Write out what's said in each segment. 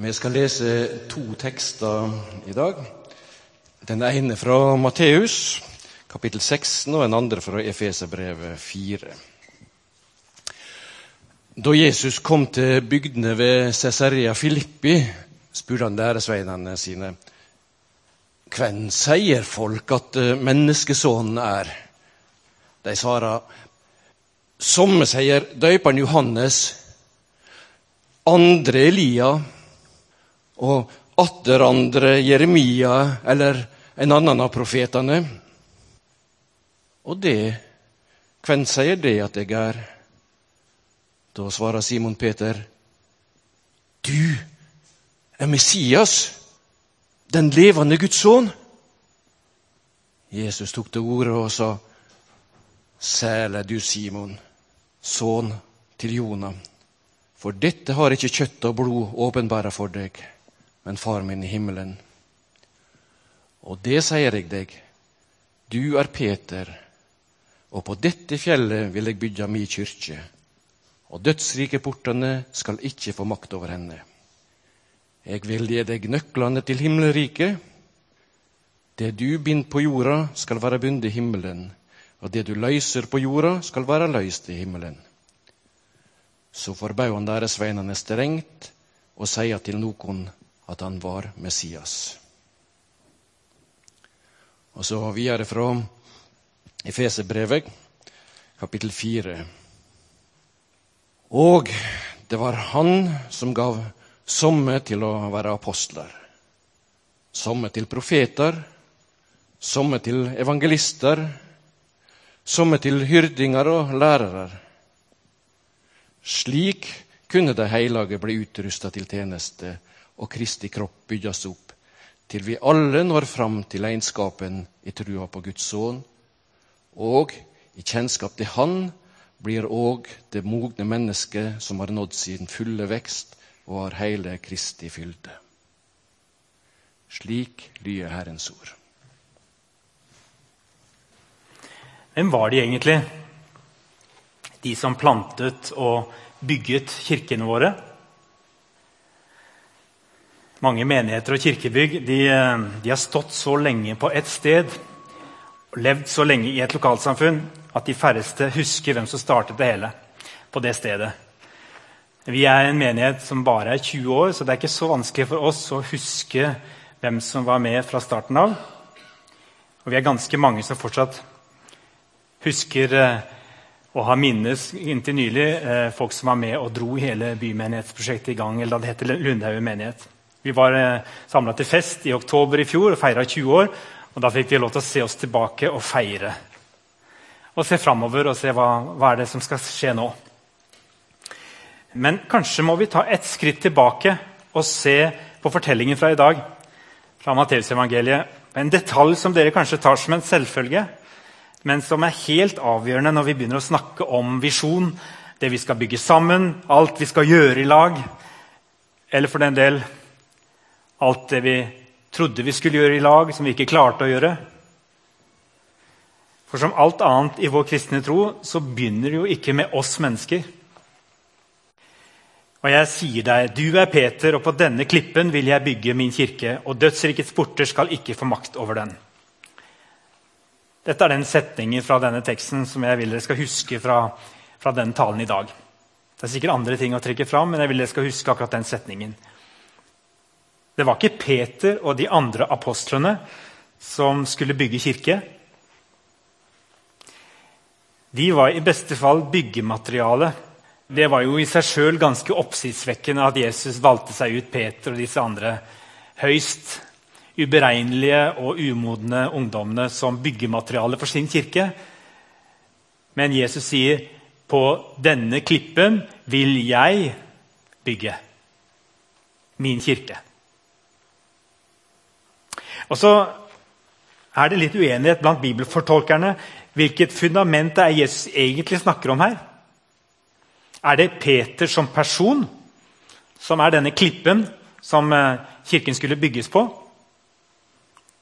Vi skal lese to tekster i dag. Den ene fra Matteus, kapittel 16, og den andre fra Efeserbrevet 4. Da Jesus kom til bygdene ved Cesarea Filippi, spurte han læresveinene sine hvem sier folk at eh, menneskesonen er? De svarer Somme sier døyperen Johannes, andre Elia og atter andre Jeremia eller en annen av profetene. Og det, hvem sier det at jeg er? Da svarer Simon Peter, du er Messias den levende Guds sønn? Jesus tok til orde og sa, Sæle du, Simon, sønn til Jonah, for dette har ikke kjøtt og blod åpenbæra for deg, men Far min i himmelen. Og det sier jeg deg, du er Peter, og på dette fjellet vil jeg bygge mi kyrkje, og dødsrikeportene skal ikke få makt over henne. Jeg vil gi deg nøklene til himmelriket. Det du binder på jorda, skal være bundet i himmelen, og det du løser på jorda, skal være løst i himmelen. Så forbød han læresveinene strengt og sier til noen at han var Messias. Og så videre fra Efeserbrevet, kapittel 4. Og det var han som gav Somme til å være apostler, somme til profeter, somme til evangelister, somme til hyrdinger og lærere. Slik kunne de hellige bli utrusta til tjeneste og Kristi kropp bygges opp, til vi alle når fram til egenskapen i trua på Guds sønn, og i kjennskap til Han blir òg det mogne mennesket som har nådd sin fulle vekst, og har hele Kristi fylde. Slik lyder Herrens ord. Hvem var de egentlig, de som plantet og bygget kirkene våre? Mange menigheter og kirkebygg de, de har stått så lenge på ett sted og levd så lenge i et lokalsamfunn at de færreste husker hvem som startet det hele på det stedet. Vi er en menighet som bare er 20 år, så det er ikke så vanskelig for oss å huske hvem som var med fra starten av. Og vi er ganske mange som fortsatt husker eh, og har minnes inntil nylig eh, folk som var med og dro hele bymenighetsprosjektet i gang. eller da det heter Lundhaugen menighet. Vi var eh, samla til fest i oktober i fjor og feira 20 år. og Da fikk vi lov til å se oss tilbake og feire. Og se framover og se hva, hva er det som skal skje nå. Men kanskje må vi ta et skritt tilbake og se på fortellingen fra i dag. fra Matteusevangeliet. En detalj som dere kanskje tar som en selvfølge, men som er helt avgjørende når vi begynner å snakke om visjon, det vi skal bygge sammen, alt vi skal gjøre i lag, eller for den del alt det vi trodde vi skulle gjøre i lag, som vi ikke klarte å gjøre. For som alt annet i vår kristne tro så begynner det jo ikke med oss mennesker. Og jeg sier deg, du er Peter, og på denne klippen vil jeg bygge min kirke, og dødsrikets porter skal ikke få makt over den. Dette er den setningen fra denne teksten som jeg vil dere skal huske fra, fra denne talen i dag. Det er sikkert andre ting å trekke fram, men jeg vil dere skal huske akkurat den setningen. Det var ikke Peter og de andre apostlene som skulle bygge kirke. De var i beste fall byggemateriale det var jo i seg sjøl ganske oppsiktsvekkende at Jesus valgte seg ut Peter og disse andre høyst uberegnelige og umodne ungdommene som byggemateriale for sin kirke. Men Jesus sier, 'På denne klippen vil jeg bygge min kirke'. Og så er det litt uenighet blant bibelfortolkerne hvilket fundament det er Jesus egentlig snakker om her. Er det Peter som person som er denne klippen som eh, kirken skulle bygges på?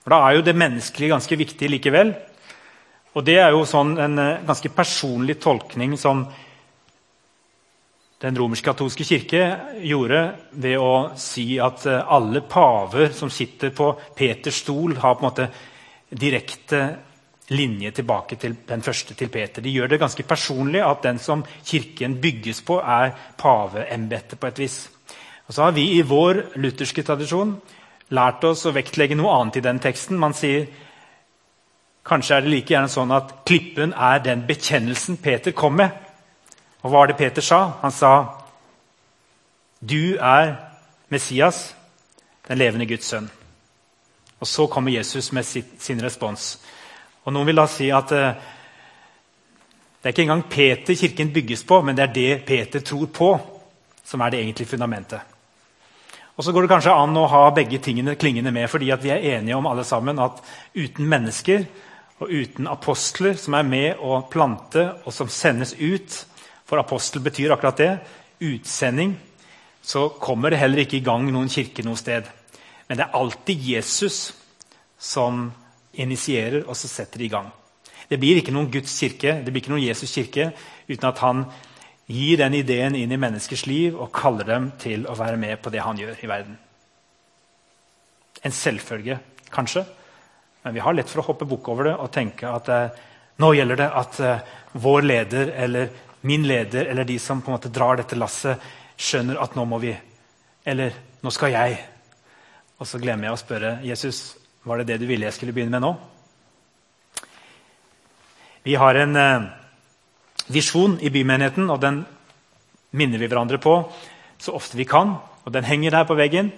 For Da er jo det menneskelige ganske viktig likevel. Og det er jo sånn en eh, ganske personlig tolkning som den romersk-katolske kirke gjorde ved å si at eh, alle paver som sitter på Peters stol, har på en måte direkte linje tilbake til den første til Peter. De gjør det ganske personlig at den som kirken bygges på, er paveembetet på et vis. Og så har vi i vår lutherske tradisjon lært oss å vektlegge noe annet i den teksten. Man sier kanskje er det like gjerne sånn at klippen er den bekjennelsen Peter kom med. Og hva var det Peter sa? Han sa, 'Du er Messias, den levende Guds sønn'. Og så kommer Jesus med sin respons. Og Noen vil da si at eh, det er ikke engang Peter kirken bygges på, men det er det Peter tror på, som er det egentlige fundamentet. Og så går det kanskje an å ha begge tingene klingende med, fordi vi er enige om alle sammen at uten mennesker og uten apostler som er med å plante, og som sendes ut For apostel betyr akkurat det. Utsending. Så kommer det heller ikke i gang noen kirke noe sted. Men det er alltid Jesus som initierer, og så setter det i gang. Det blir ikke noen Guds kirke, det blir ikke noen Jesus kirke uten at han gir den ideen inn i menneskers liv og kaller dem til å være med på det han gjør i verden. En selvfølge, kanskje, men vi har lett for å hoppe bukk over det og tenke at eh, nå gjelder det at eh, vår leder eller min leder eller de som på en måte drar dette lasset, skjønner at nå må vi. Eller nå skal jeg. Og så glemmer jeg å spørre Jesus var det det du ville jeg skulle begynne med nå. Vi har en eh, visjon i bymenigheten, og den minner vi hverandre på så ofte vi kan. Og den henger der på veggen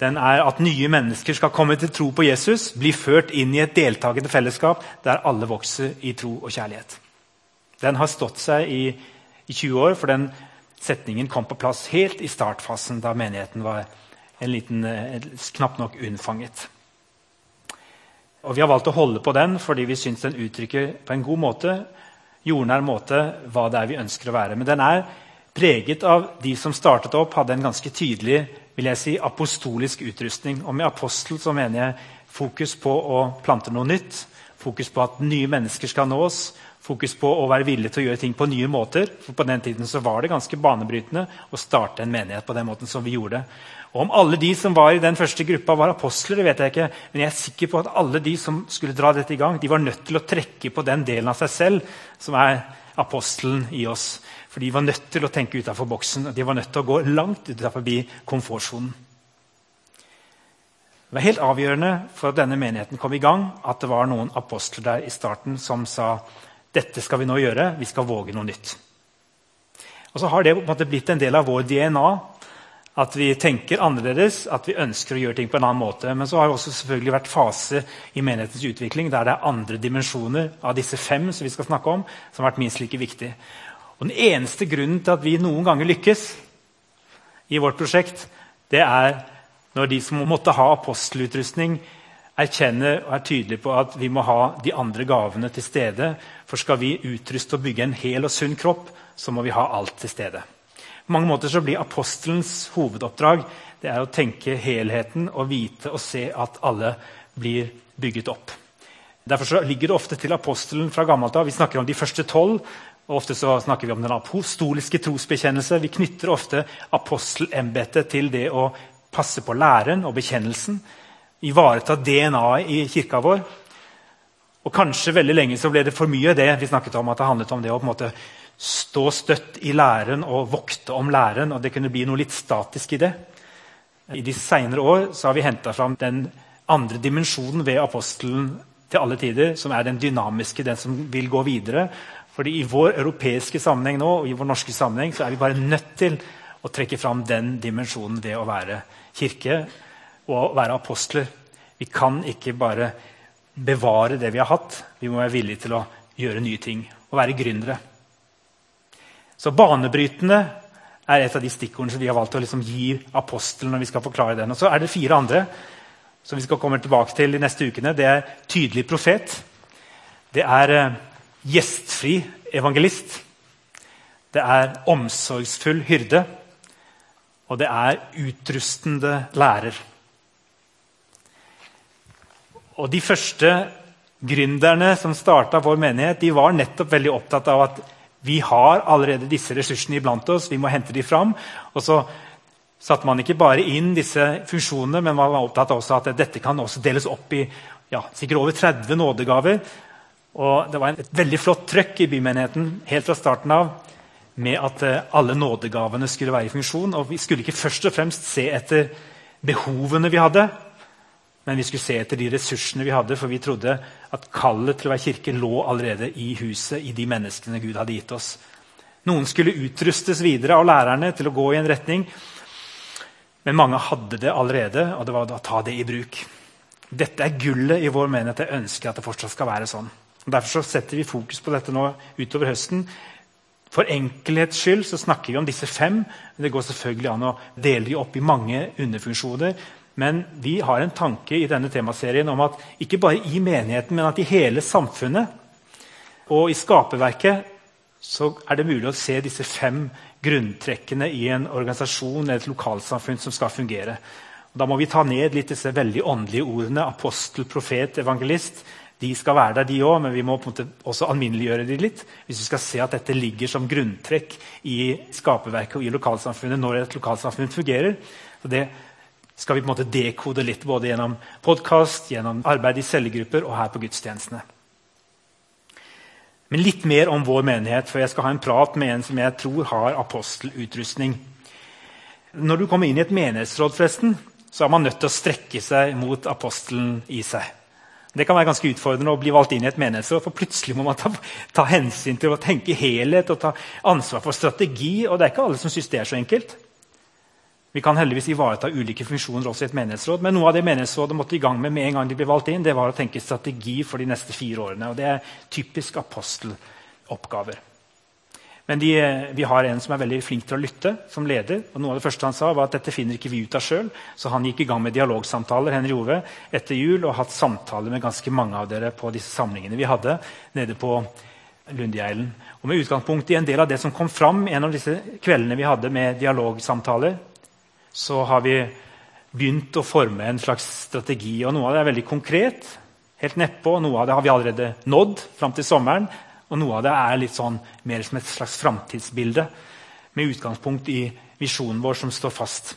den er at nye mennesker skal komme til tro på Jesus, bli ført inn i et deltakende fellesskap der alle vokser i tro og kjærlighet. Den har stått seg i, i 20 år, for den setningen kom på plass helt i startfasen, da menigheten var en liten, eh, knapt nok unnfanget. Og Vi har valgt å holde på den fordi vi syns den uttrykker på en god måte jordnær måte hva det er vi ønsker å være. Men den er preget av de som startet opp, hadde en ganske tydelig vil jeg si, apostolisk utrustning. Og med apostel så mener jeg fokus på å plante noe nytt. Fokus på at nye mennesker skal nås. Fokus på å være villig til å gjøre ting på nye måter. For På den tiden var det ganske banebrytende å starte en menighet på den måten som vi gjorde. Og Om alle de som var i den første gruppa, var apostler, det vet jeg ikke. Men jeg er sikker på at alle de som skulle dra dette i gang, de var nødt til å trekke på den delen av seg selv som er apostelen i oss. For de var nødt til å tenke utenfor boksen. De var nødt til å gå langt utenfor komfortsonen. Det var helt avgjørende for at denne menigheten kom i gang, at det var noen apostler der i starten som sa dette skal vi nå gjøre, vi skal våge noe nytt. Og så har det på en måte blitt en del av vår DNA at vi tenker annerledes, at vi ønsker å gjøre ting på en annen måte. Men så har det også selvfølgelig vært fase i menighetens utvikling der det er andre dimensjoner av disse fem som vi skal snakke om, som har vært minst like viktig. Og Den eneste grunnen til at vi noen ganger lykkes i vårt prosjekt, det er når de som måtte ha apostelutrustning, erkjenner og er tydelige på at vi må ha de andre gavene til stede. For skal vi utruste og bygge en hel og sunn kropp, så må vi ha alt til stede. På mange måter så blir apostelens hovedoppdrag det er å tenke helheten og vite og se at alle blir bygget opp. Derfor så ligger det ofte til apostelen fra gammelt av. Vi snakker om de første tolv. og Ofte så snakker vi om den apostoliske trosbekjennelse. Vi knytter ofte apostelembetet til det å passe på læren og bekjennelsen. Ivareta DNA-et i kirka vår. Og Kanskje veldig lenge så ble det for mye det vi snakket om, at det handlet om det å på en måte stå støtt i læren og vokte om læren. og Det kunne bli noe litt statisk i det. I de senere år så har vi henta fram den andre dimensjonen ved apostelen til alle tider, som er den dynamiske, den som vil gå videre. Fordi I vår europeiske sammenheng nå, og i vår norske sammenheng så er vi bare nødt til å trekke fram den dimensjonen ved å være kirke og være apostler. Vi kan ikke bare bevare det vi har hatt. Vi må være villige til å gjøre nye ting og være gründere. Så banebrytende er et av de stikkordene som vi har valgt å liksom gi apostelen. når vi skal forklare den. Og Så er det fire andre som vi skal komme tilbake til de neste ukene. Det er tydelig profet. Det er eh, gjestfri evangelist. Det er omsorgsfull hyrde. Og det er utrustende lærer. Og De første gründerne som starta vår menighet, de var nettopp veldig opptatt av at Vi har allerede disse ressursene iblant oss. Vi må hente dem fram. Og så satte man ikke bare inn disse funksjonene, men man var opptatt av at dette kan også deles opp i ja, sikkert over 30 nådegaver. Og Det var et veldig flott trøkk i bymenigheten helt fra starten av med at eh, alle nådegavene skulle være i funksjon. Og Vi skulle ikke først og fremst se etter behovene vi hadde, men vi skulle se etter de ressursene vi hadde, for vi trodde at kallet til å være kirke lå allerede i huset, i de menneskene Gud hadde gitt oss. Noen skulle utrustes videre av lærerne til å gå i en retning, men mange hadde det allerede, og det var å ta det i bruk. Dette er gullet i vår menighet. Jeg ønsker at det fortsatt skal være sånn. Og derfor setter vi fokus på dette nå utover høsten. For enkelhets skyld så snakker vi om disse fem. Det går selvfølgelig an å dele dem opp i mange underfunksjoner. Men vi har en tanke i denne temaserien om at ikke bare i menigheten, men at i hele samfunnet og i skaperverket så er det mulig å se disse fem grunntrekkene i en organisasjon eller et lokalsamfunn som skal fungere. Da må vi ta ned litt disse veldig åndelige ordene apostel, profet, evangelist. De skal være der, de òg, men vi må på en måte også alminneliggjøre de litt. Hvis vi skal se at dette ligger som grunntrekk i skaperverket og i lokalsamfunnet når et lokalsamfunn fungerer. Så det skal vi på en måte dekode litt både gjennom podkast, gjennom arbeid i cellegrupper og her på gudstjenestene. Men litt mer om vår menighet, for jeg skal ha en prat med en som jeg tror har apostelutrustning. Når du kommer inn i et menighetsråd, forresten, så er man nødt til å strekke seg mot apostelen i seg. Det kan være ganske utfordrende å bli valgt inn i et menighetsråd. for Plutselig må man ta, ta hensyn til å tenke helhet og ta ansvar for strategi. og Det er ikke alle som syns det er så enkelt. Vi kan heldigvis ivareta ulike funksjoner også i et menighetsråd, men noe av det menighetsrådet måtte i gang med med en gang de ble valgt inn, det var å tenke strategi for de neste fire årene. og Det er typisk aposteloppgaver. Men de, vi har en som er veldig flink til å lytte, som leder. og Noe av det første han sa, var at dette finner ikke vi ut av sjøl. Så han gikk i gang med dialogsamtaler Henry Ove, etter jul og hatt samtaler med ganske mange av dere på disse samlingene vi hadde nede på Lundgeilen. Og Med utgangspunkt i en del av det som kom fram en av disse kveldene vi hadde med dialogsamtaler, så har vi begynt å forme en slags strategi. og Noe av det er veldig konkret, helt nedpå. Noe av det har vi allerede nådd fram til sommeren. Og noe av det er litt sånn, mer som et slags framtidsbilde med utgangspunkt i visjonen vår som står fast.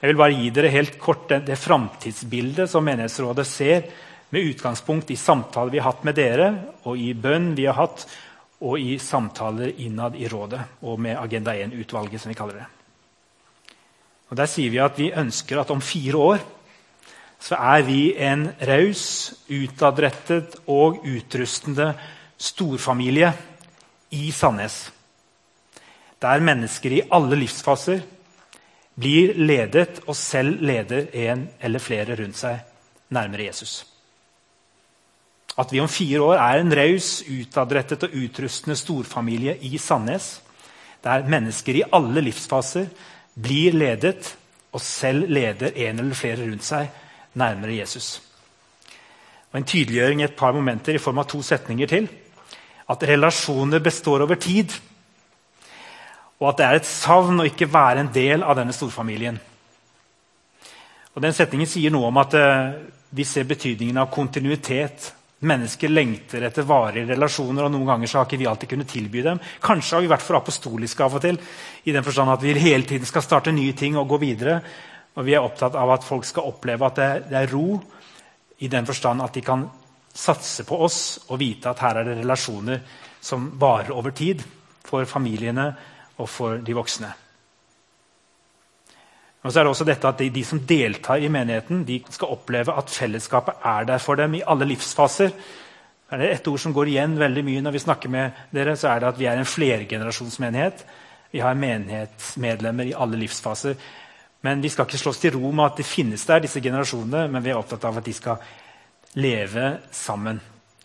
Jeg vil bare gi dere helt kort det, det framtidsbildet som Menighetsrådet ser, med utgangspunkt i samtaler vi har hatt med dere, og i bønn vi har hatt, og i samtaler innad i rådet og med Agenda 1-utvalget, som vi kaller det. Og Der sier vi at vi ønsker at om fire år så er vi en raus, utadrettet og utrustende storfamilie i Sandnes. Der mennesker i alle livsfaser blir ledet og selv leder en eller flere rundt seg nærmere Jesus. At vi om fire år er en raus, utadrettet og utrustende storfamilie i Sandnes. Der mennesker i alle livsfaser blir ledet og selv leder en eller flere rundt seg nærmere Jesus. Og En tydeliggjøring i et par momenter i form av to setninger til. At relasjoner består over tid. Og at det er et savn å ikke være en del av denne storfamilien. Og Den setningen sier noe om at uh, vi ser betydningen av kontinuitet Mennesker lengter etter varige relasjoner, og noen ganger så har ikke vi alltid kunnet tilby dem. Kanskje har vi vært for apostoliske av og til, i den forstand at vi hele tiden skal starte nye ting og gå videre. Og vi er opptatt av at folk skal oppleve at det, det er ro, i den forstand at de kan satse på oss og vite at her er det relasjoner som varer over tid for familiene og for de voksne. Og så er det også dette at de, de, som deltar i menigheten, de skal oppleve at fellesskapet er der for dem i alle livsfaser. Er det et ord som går igjen veldig mye når vi snakker med dere, så er det at vi er en flergenerasjonsmenighet. Vi har menighetsmedlemmer i alle livsfaser. Men vi skal ikke slås til ro med at det finnes der, disse generasjonene, men vi er opptatt av at de skal leve sammen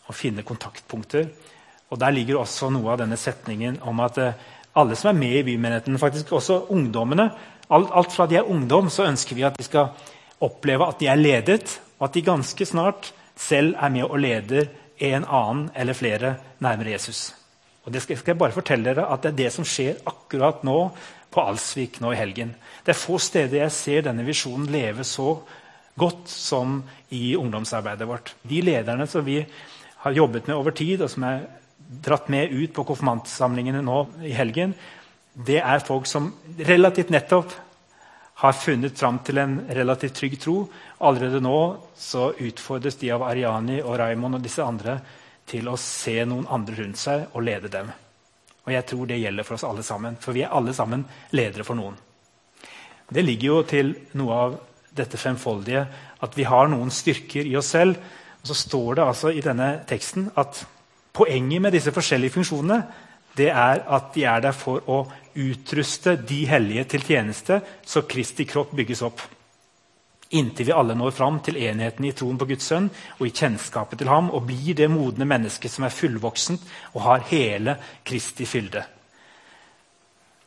og finne kontaktpunkter. Og Der ligger også noe av denne setningen om at eh, alle som er med i bymenigheten, faktisk også ungdommene, Alt, alt, fra de er ungdom, så ønsker vi at de skal oppleve at de er ledet, og at de ganske snart selv er med og leder en annen eller flere nærmere Jesus. Og det skal, skal jeg bare fortelle dere at Det er det som skjer akkurat nå på Alsvik nå i helgen. Det er få steder jeg ser denne visjonen leve så godt som i ungdomsarbeidet vårt. De lederne som vi har jobbet med over tid, og som er dratt med ut på konfirmantsamlingene nå i helgen, det er folk som relativt nettopp har funnet fram til en relativt trygg tro. Allerede nå så utfordres de av Ariani og Raymond og disse andre til å se noen andre rundt seg og lede dem. Og jeg tror det gjelder for oss alle sammen, for vi er alle sammen ledere for noen. Det ligger jo til noe av dette femfoldige at vi har noen styrker i oss selv. Og så står det altså i denne teksten at poenget med disse forskjellige funksjonene det er at de er der for å utruste de hellige til tjeneste, så Kristi kropp bygges opp. Inntil vi alle når fram til enheten i troen på Guds sønn og i kjennskapet til ham og blir det modne mennesket som er fullvoksent og har hele Kristi fylde.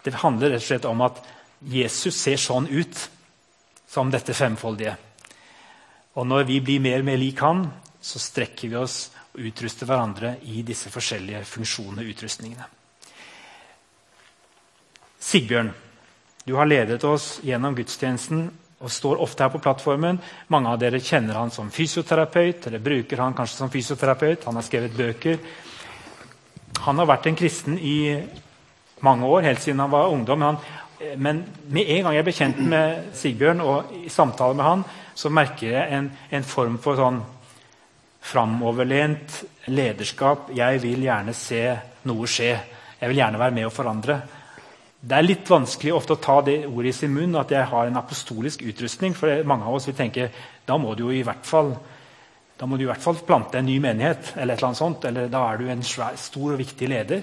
Det handler rett og slett om at Jesus ser sånn ut som dette femfoldige. Og når vi blir mer og mer lik han, så strekker vi oss og utruster hverandre i disse forskjellige funksjonene og utrustningene. Sigbjørn, du har ledet oss gjennom gudstjenesten og står ofte her på plattformen. Mange av dere kjenner han som fysioterapeut eller bruker han kanskje som fysioterapeut. Han har skrevet bøker. Han har vært en kristen i mange år, helt siden han var ungdom. Han, men med en gang jeg ble kjent med Sigbjørn og i samtale med han, så merker jeg en, en form for sånn framoverlent lederskap. Jeg vil gjerne se noe skje. Jeg vil gjerne være med å forandre. Det er litt vanskelig ofte å ta det ordet i sin munn at jeg har en apostolisk utrustning. For mange av oss vil tenke da må du jo i hvert fall da må du i hvert fall plante en ny menighet. eller et eller annet sånt, eller Da er du en svær, stor og viktig leder.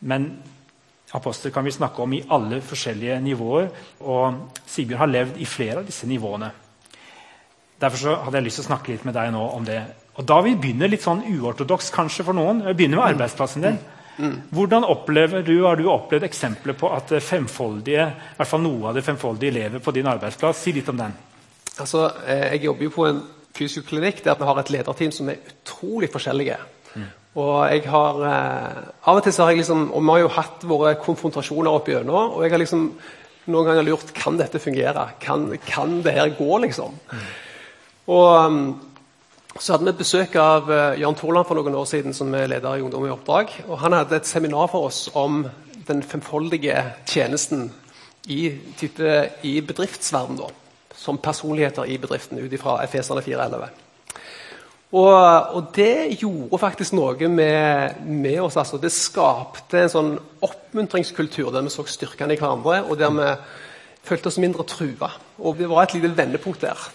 Men apostel kan vi snakke om i alle forskjellige nivåer. Og Sigbjørn har levd i flere av disse nivåene. Derfor hadde jeg lyst til å snakke litt med deg nå om det. Og Da vi begynner litt sånn uortodoks kanskje for noen. Vi begynner med arbeidsplassen din. Hvordan opplever du, Har du opplevd eksempler på at femfoldige, i hvert fall noe av det femfoldige lever på din arbeidsplass? Si litt om den. Altså, eh, Jeg jobber jo på en fysioklinikk der vi har et lederteam som er utrolig forskjellige. Og jeg har, eh, av og til så har jeg liksom, og Vi har jo hatt våre konfrontasjoner opp gjennom, og jeg har liksom noen ganger lurt kan dette fungere. Kan, kan det her gå, liksom? Mm. Og så hadde vi besøk av uh, Jan Torland for noen år siden, som er leder i Ungdom i oppdrag. og Han hadde et seminar for oss om den femfoldige tjenesten i, type, i bedriftsverden. Da, som personligheter i bedriften, ut ifra Efeserne 4.11. Og, og, det gjorde faktisk noe med, med oss. Altså. Det skapte en sånn oppmuntringskultur der vi så styrkene i hverandre, og der vi følte oss mindre trua. Og det var et lite vendepunkt der.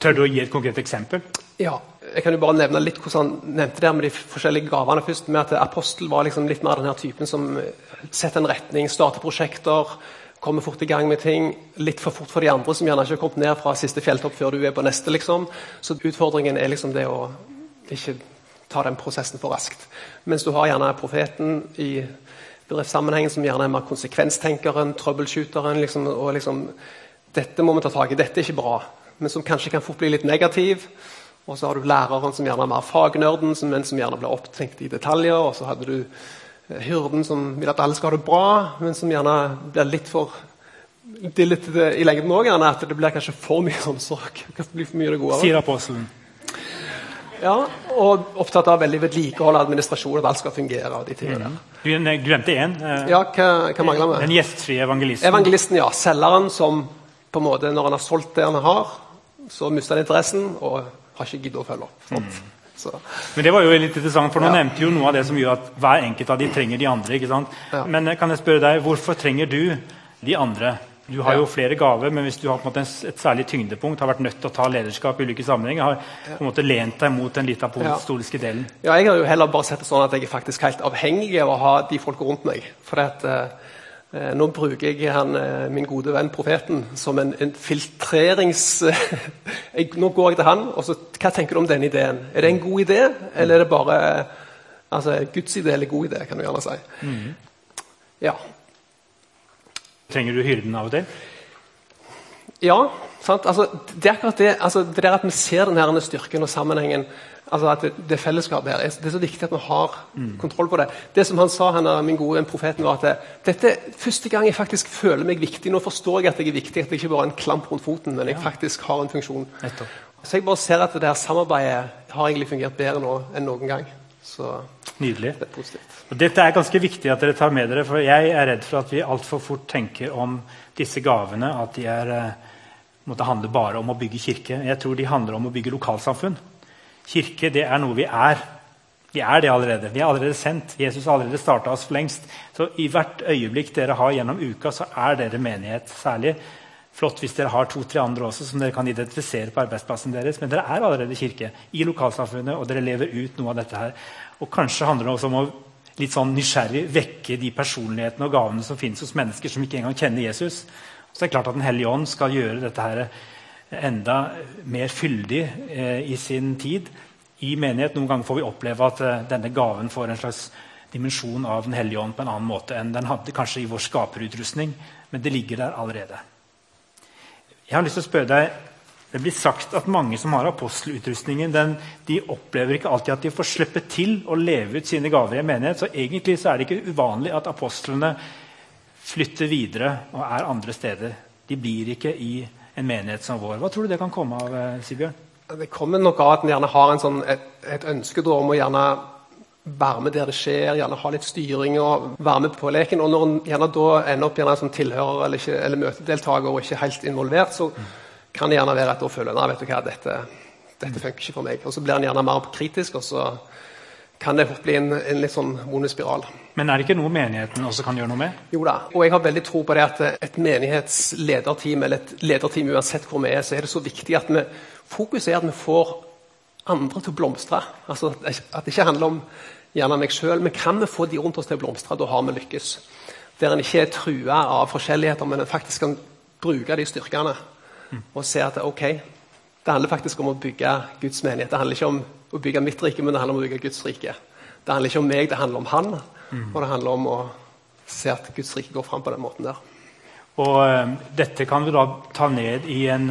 Tør du å gi et konkret eksempel? Ja, jeg kan jo bare nevne litt hvordan han nevnte det med de forskjellige gavene først. med at Apostel var liksom litt mer den her typen som setter en retning, starter prosjekter, kommer fort i gang med ting. Litt for fort for de andre, som gjerne ikke har kommet ned fra siste fjelltopp før du er på neste. liksom. Så utfordringen er liksom det å ikke ta den prosessen for raskt. Mens du har gjerne profeten i bedriftssammenhengen som gjerne er mer konsekvenstenkeren, troubleshooteren. Liksom, og liksom Dette må vi ta tak i. Dette er ikke bra men som kanskje kan fort bli litt negativ. Og så har du læreren som gjerne er mer fagnerden, men som gjerne blir opptenkt i detaljer. Og så hadde du hyrden som vil at alle skal ha det bra, men som gjerne blir litt for det er litt i lengden òg at det blir kanskje for mye omsorg. Det blir for mye det gode. Sier apostelen. Ja, og opptatt av veldig vedlikehold og administrasjon, at alt skal fungere. og de tingene mm. Du glemte én. Eh, ja, hva, hva mangler vi? Den gjestfrie evangelisten. Evangelisten, ja. Selgeren som på en måte, når han har solgt det han har, så mister han interessen og har ikke giddet å følge opp. Mm. Men det var jo litt interessant, for Nå ja. nevnte jo noe av det som gjør at hver enkelt av de trenger de andre. ikke sant? Ja. Men kan jeg spørre deg, hvorfor trenger du de andre? Du har jo flere gaver, men hvis du har på en måte et særlig tyngdepunkt, har vært nødt til å ta lederskap i ulike sammenhenger, har på en måte lent deg mot den litt apostoliske delen. Ja, jeg har jo heller bare sett det sånn at jeg er faktisk helt avhengig av å ha de folka rundt meg. For at, uh, Eh, nå bruker jeg han, eh, min gode venn profeten som en, en filtrerings... jeg, nå går jeg til han, og så Hva tenker du om denne ideen? Er det en god idé, eller er det bare altså, Guds idé eller god idé? kan du gjerne si. Mm. Ja. Trenger du hyrden av og til? Ja. sant? Altså, det er akkurat det, altså, det der at vi ser denne styrken og sammenhengen Altså at det, det fellesskapet her, det er så viktig at vi har mm. kontroll på det. Det som han sa, han, min gode profeten, var at dette er første gang jeg faktisk føler meg viktig. Nå forstår jeg at jeg er viktig, at jeg ikke bare er en klamp rundt foten, men jeg faktisk har en funksjon. Så jeg bare ser at det her samarbeidet har egentlig fungert bedre nå enn noen gang. Så Nydelig. Det er positivt. Og dette er ganske viktig at dere tar med dere, for jeg er redd for at vi altfor fort tenker om disse gavene at de er, eh, måtte handle bare om å bygge kirke. Jeg tror de handler om å bygge lokalsamfunn. Kirke det er noe vi er. Vi er det allerede. Vi er allerede sendt. Jesus har allerede starta oss for lengst. Så i hvert øyeblikk dere har gjennom uka, så er dere menighet. Særlig flott hvis dere har to-tre andre også som dere kan identifisere på arbeidsplassen deres. Men dere er allerede kirke i lokalsamfunnet, og dere lever ut noe av dette her. Og kanskje handler det også om å litt sånn nysgjerrig vekke de personlighetene og gavene som finnes hos mennesker som ikke engang kjenner Jesus. Så det er klart at Den hellige ånd skal gjøre dette her enda mer fyldig eh, i sin tid i menighet. Noen ganger får vi oppleve at eh, denne gaven får en slags dimensjon av Den hellige ånd på en annen måte enn den hadde kanskje i vår skaperutrustning. Men det ligger der allerede. Jeg har lyst til å spørre deg, Det blir sagt at mange som har apostelutrustningen, den, de opplever ikke alltid at de får slippe til å leve ut sine gaver i en menighet. Så egentlig så er det ikke uvanlig at apostlene flytter videre og er andre steder. De blir ikke i en menighet som vår. Hva tror du det kan komme av, eh, Sibjørn? Det kommer nok av at en gjerne har sånn, et, et, ønske om å gjerne være med der det skjer, gjerne ha litt styring og være med på leken. Og når en gjerne da ender opp gjerne som tilhører eller, ikke, eller møtedeltaker og ikke helt involvert, så kan det gjerne være at da føler en hva, dette, dette funker ikke for meg. Og så blir en gjerne mer kritisk, og så kan det fort bli en, en litt sånn vond spiral. Men er det ikke noe menigheten også kan gjøre noe med? Jo da, og jeg har veldig tro på det at et menighetslederteam eller et lederteam uansett hvor vi er, så er det så viktig at vi fokuset er at vi får andre til å blomstre. Altså At det ikke handler om gjerne meg sjøl, men kan vi få de rundt oss til å blomstre, da har vi lykkes. Der en ikke er trua av forskjelligheter, men en faktisk kan bruke de styrkene og se at ok, det handler faktisk om å bygge Guds menighet. Det handler ikke om å bygge mitt rike, men det handler om å bygge Guds rike. Det handler ikke om meg, det handler om Han. Mm. Og det handler om å se at Guds rike går fram på den måten der. Og uh, Dette kan du da ta ned i en,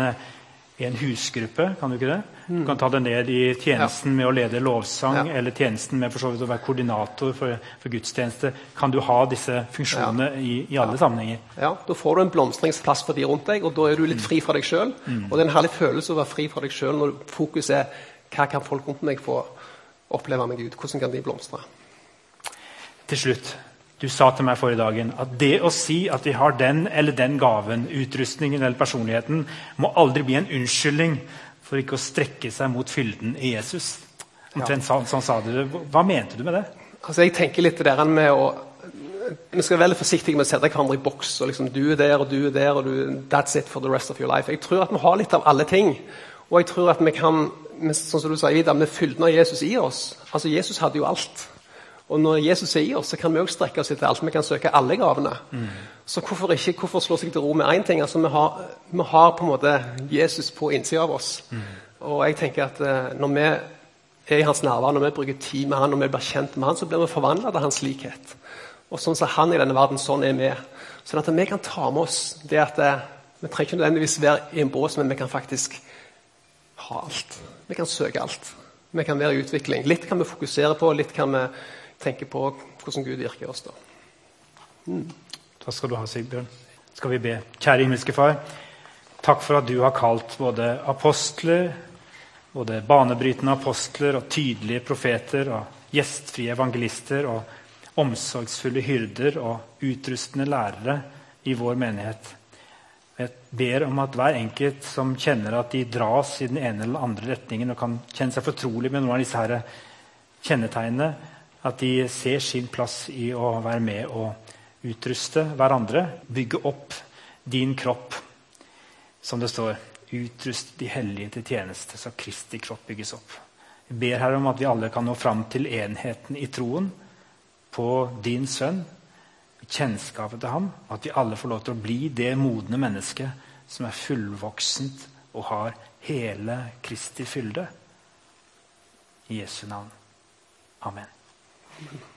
i en husgruppe, kan du ikke det? Mm. Du kan ta det ned i tjenesten ja. med å lede lovsang, ja. eller tjenesten med for å være koordinator for, for, gudstjeneste. Kan du ha disse funksjonene ja. i, i, alle sammenhenger? Ja, Da får du en blomstringsplass for de rundt deg, og da er du litt fri fra deg sjøl. Mm. Og det er en herlig følelse å være fri fra deg sjøl når fokuset er hva kan folk rundt meg få oppleve med Gud? Hvordan kan de blomstre? Til slutt, du sa til meg forrige dagen at det å si at vi har den eller den gaven, utrustningen eller personligheten, må aldri bli en unnskyldning for ikke å strekke seg mot fylden i Jesus. Omtrent sånn, sånn sa du Hva mente du med det? Altså, jeg tenker litt det der med å vi skal være veldig forsiktige med å sette hverandre i boks. og liksom, Du er der, og du er der, og du, that's it for the rest of your life. Jeg tror at vi har litt av alle ting. Og jeg tror at vi kan, sånn som du sa, med fylden av Jesus i oss Altså, Jesus hadde jo alt. Og når Jesus er i oss, så kan vi også strekke oss etter alt. Vi kan søke alle gavene. Mm. Så hvorfor ikke hvorfor slå seg til ro med én ting? Altså, vi har, vi har, på en måte Jesus på innsida av oss. Mm. Og jeg tenker at uh, når vi er i hans nærvær, når vi bruker tid med han, når vi blir kjent med han, så blir vi forvandla til hans likhet. Og sånn som han i denne verden, sånn er vi. Sånn at vi kan ta med oss det at uh, vi trenger ikke nødvendigvis være i en bås, men vi kan faktisk ha alt. Vi kan søke alt. Vi kan være i utvikling. Litt kan vi fokusere på, litt kan vi tenke på hvordan Gud virker i oss. Da mm. Takk skal du ha, Sigbjørn. Skal vi be. Kjære himmelske Far. Takk for at du har kalt både apostler, både banebrytende apostler og tydelige profeter og gjestfrie evangelister og omsorgsfulle hyrder og utrustende lærere i vår menighet. Jeg ber om at hver enkelt som kjenner at de dras i den ene eller andre retningen, og kan kjenne seg fortrolig med noen av disse her kjennetegnene, at de ser sin plass i å være med og utruste hverandre. Bygge opp din kropp, som det står. Utrust de hellige til tjeneste, så Kristi kropp bygges opp. Jeg ber her om at vi alle kan nå fram til enheten i troen på din sønn, kjennskapet til ham. At vi alle får lov til å bli det modne mennesket som er fullvoksent og har hele Kristi fylde. I Jesu navn. Amen. Amen.